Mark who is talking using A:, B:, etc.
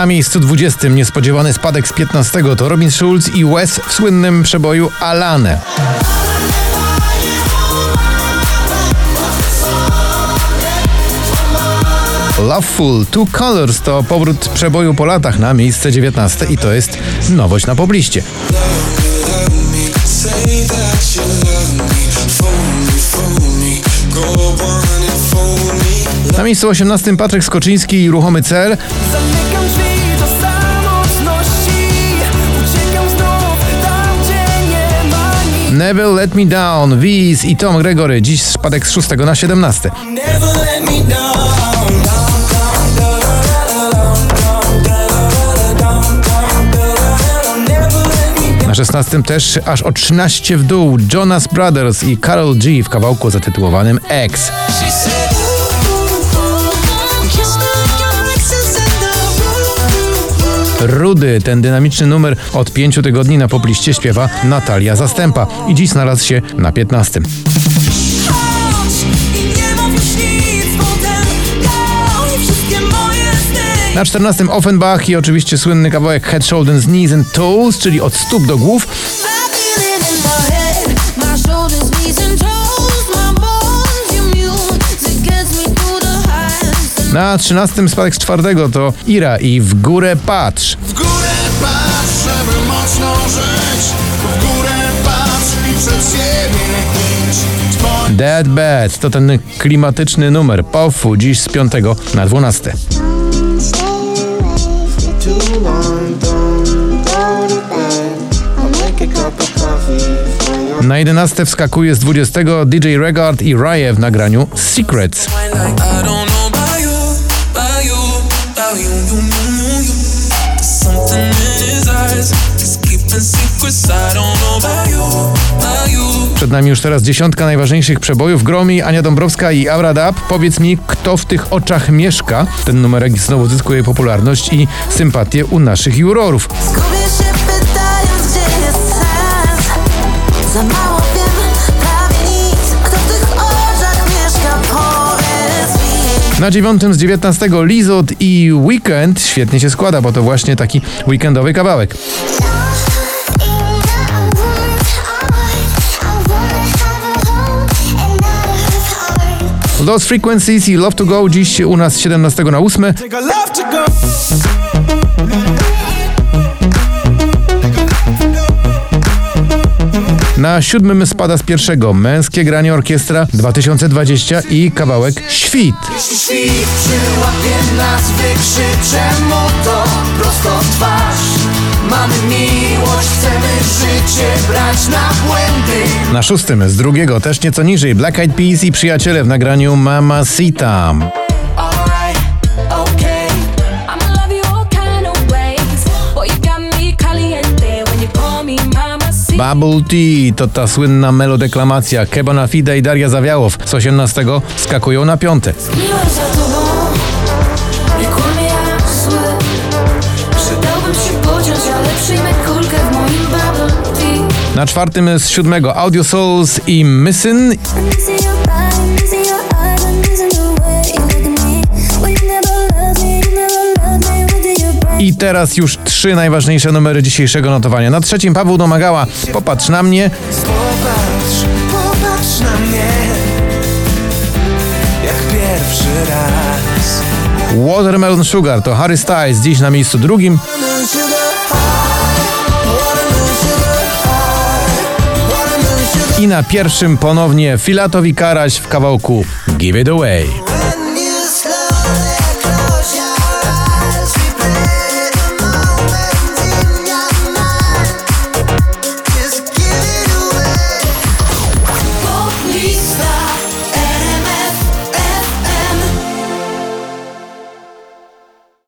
A: Na miejscu 20 niespodziewany spadek z 15 to Robin Schulz i Wes w słynnym przeboju Alane. Loveful Two Colors to powrót przeboju po latach na miejsce 19 i to jest nowość na pobliście. Na miejscu 18 Patryk Skoczyński i Ruchomy Cel. Never Let Me Down, Wiz i Tom Gregory. Dziś spadek z 6 na 17.
B: Never let me down. Never let me
A: Na 16 też aż o 13 w dół Jonas Brothers i Carol G w kawałku zatytułowanym X. Rudy, ten dynamiczny numer od 5 tygodni na popliście śpiewa Natalia Zastępa i dziś znalazł się na 15.
C: Chodź i nie mów już nic Potem dał wszystkie moje sny
A: Na 14 Offenbach i oczywiście słynny kawałek Head, Shoulders, Knees and Toes, czyli od stóp do głów. Na 13 spadek z czwartego to Ira i W górę patrz.
B: w górę patrz, żeby mocno żyć. W górę patrz i przed siebie idź.
A: Dead Bad to ten klimatyczny numer Pofu dziś z 5 na 12.
D: too long, don't go to bed. I'll make a cup of coffee for you.
A: Na 11 wskakuje z 20 DJ Regard i Rye w nagraniu Secrets.
B: About you, you, you, you. There's something in his eyes, he's keeping secrets. I don't know about you, about you.
A: Przed nami już teraz dziesiątka najważniejszych przebojów. Gromi, Ania Dąbrowska i Aura Dab. Powiedz mi, kto w tych oczach mieszka? Ten numerek znowu zyskuje popularność i sympatię u naszych jurorów.
C: Gubię się pytając, gdzie jest sens Za mało
A: Na dziewiątym z 19 Lizot i Weekend świetnie się składa, bo to właśnie taki weekendowy kawałek. Lost Frequencies i Love to Go dziś u nas z 17 na 8. Na siódmym spada z pierwszego Męskie Granie Orkiestra 2020 i kawałek Świt.
B: Na.
A: Na szóstym z drugiego też nieco niżej Black Eyed Peas i przyjaciele w nagraniu Mama Sita. Bubble Tea to ta słynna melodeklamacja. Kebana Fide i Daria Zawiałow z 18 skakują na piąte. Na czwartym z siódmego Audio Souls i Missing I teraz już trzy najważniejsze numery dzisiejszego notowania. Na trzecim Paweł Domagała Popatrz na mnie.
B: Popatrz, popatrz na mnie. Jak pierwszy raz.
A: Watermelon Sugar to Harry Styles dziś na miejscu drugim. I na pierwszym ponownie Filatowi Karaś w kawałku Give It Away.